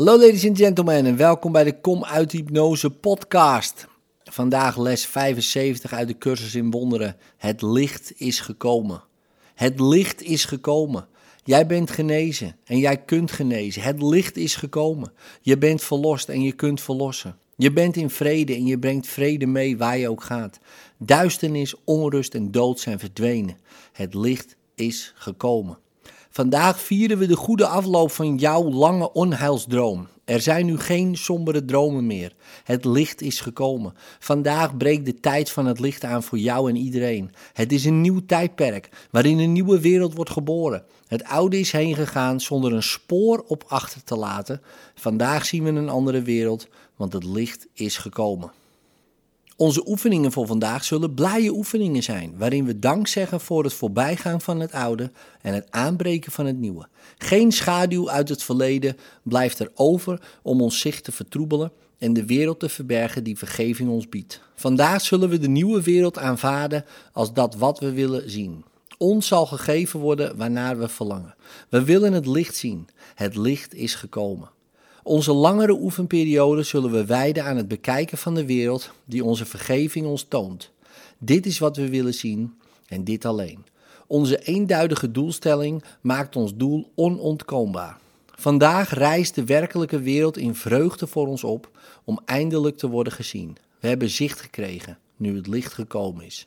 Hallo ladies and gentlemen en welkom bij de Kom uit Hypnose podcast. Vandaag les 75 uit de cursus in wonderen. Het licht is gekomen. Het licht is gekomen. Jij bent genezen en jij kunt genezen. Het licht is gekomen. Je bent verlost en je kunt verlossen. Je bent in vrede en je brengt vrede mee waar je ook gaat. Duisternis, onrust en dood zijn verdwenen. Het licht is gekomen. Vandaag vieren we de goede afloop van jouw lange onheilsdroom. Er zijn nu geen sombere dromen meer. Het licht is gekomen. Vandaag breekt de tijd van het licht aan voor jou en iedereen. Het is een nieuw tijdperk waarin een nieuwe wereld wordt geboren. Het oude is heen gegaan zonder een spoor op achter te laten. Vandaag zien we een andere wereld, want het licht is gekomen. Onze oefeningen voor vandaag zullen blije oefeningen zijn, waarin we dank zeggen voor het voorbijgaan van het oude en het aanbreken van het nieuwe. Geen schaduw uit het verleden blijft er over om ons zicht te vertroebelen en de wereld te verbergen die vergeving ons biedt. Vandaag zullen we de nieuwe wereld aanvaarden als dat wat we willen zien. Ons zal gegeven worden waarnaar we verlangen. We willen het licht zien. Het licht is gekomen. Onze langere oefenperiode zullen we wijden aan het bekijken van de wereld die onze vergeving ons toont. Dit is wat we willen zien en dit alleen. Onze eenduidige doelstelling maakt ons doel onontkoombaar. Vandaag reist de werkelijke wereld in vreugde voor ons op om eindelijk te worden gezien. We hebben zicht gekregen nu het licht gekomen is.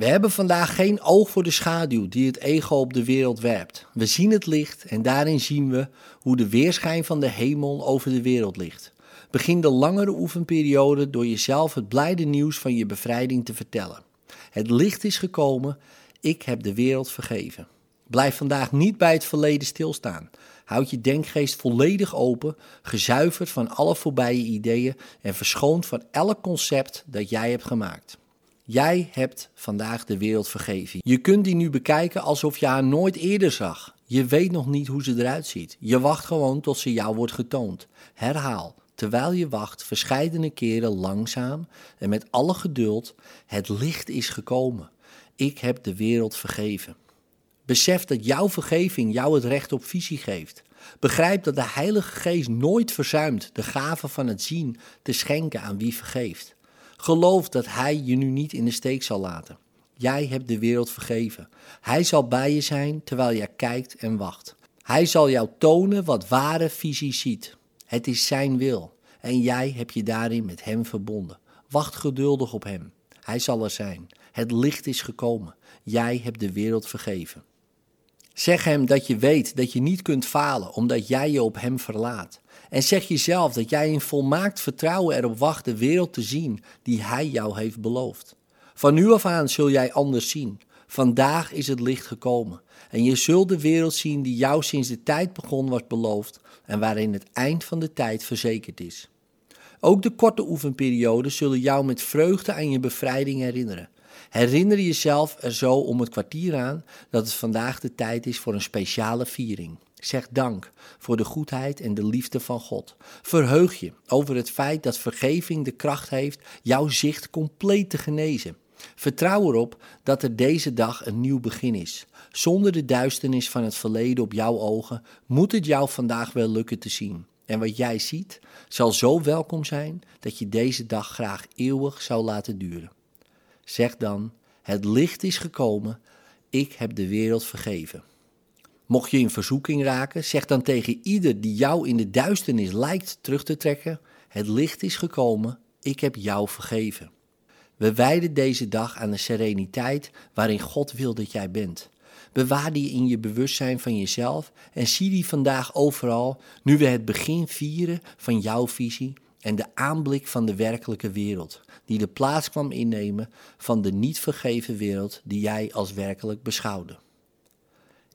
We hebben vandaag geen oog voor de schaduw die het ego op de wereld werpt. We zien het licht en daarin zien we hoe de weerschijn van de hemel over de wereld ligt. Begin de langere oefenperiode door jezelf het blijde nieuws van je bevrijding te vertellen. Het licht is gekomen, ik heb de wereld vergeven. Blijf vandaag niet bij het verleden stilstaan. Houd je denkgeest volledig open, gezuiverd van alle voorbije ideeën en verschoond van elk concept dat jij hebt gemaakt. Jij hebt vandaag de wereld vergeven. Je kunt die nu bekijken alsof je haar nooit eerder zag. Je weet nog niet hoe ze eruit ziet. Je wacht gewoon tot ze jou wordt getoond. Herhaal, terwijl je wacht, verscheidene keren langzaam en met alle geduld: het licht is gekomen. Ik heb de wereld vergeven. Besef dat jouw vergeving jou het recht op visie geeft. Begrijp dat de Heilige Geest nooit verzuimt de gave van het zien te schenken aan wie vergeeft. Geloof dat Hij je nu niet in de steek zal laten. Jij hebt de wereld vergeven. Hij zal bij je zijn terwijl je kijkt en wacht. Hij zal jou tonen wat ware visie ziet. Het is Zijn wil en jij hebt je daarin met Hem verbonden. Wacht geduldig op Hem. Hij zal er zijn. Het licht is gekomen. Jij hebt de wereld vergeven. Zeg Hem dat je weet dat je niet kunt falen omdat jij je op Hem verlaat. En zeg jezelf dat jij in volmaakt vertrouwen erop wacht de wereld te zien die Hij jou heeft beloofd. Van nu af aan zul jij anders zien. Vandaag is het licht gekomen en je zult de wereld zien die jou sinds de tijd begon was beloofd en waarin het eind van de tijd verzekerd is. Ook de korte oefenperioden zullen jou met vreugde aan je bevrijding herinneren. Herinner jezelf er zo om het kwartier aan dat het vandaag de tijd is voor een speciale viering. Zeg dank voor de goedheid en de liefde van God. Verheug je over het feit dat vergeving de kracht heeft jouw zicht compleet te genezen. Vertrouw erop dat er deze dag een nieuw begin is. Zonder de duisternis van het verleden op jouw ogen moet het jou vandaag wel lukken te zien. En wat jij ziet zal zo welkom zijn dat je deze dag graag eeuwig zou laten duren. Zeg dan: Het licht is gekomen, ik heb de wereld vergeven. Mocht je in verzoeking raken, zeg dan tegen ieder die jou in de duisternis lijkt terug te trekken: Het licht is gekomen, ik heb jou vergeven. We wijden deze dag aan de sereniteit waarin God wil dat jij bent. Bewaar die in je bewustzijn van jezelf en zie die vandaag overal, nu we het begin vieren van jouw visie en de aanblik van de werkelijke wereld, die de plaats kwam innemen van de niet vergeven wereld die jij als werkelijk beschouwde.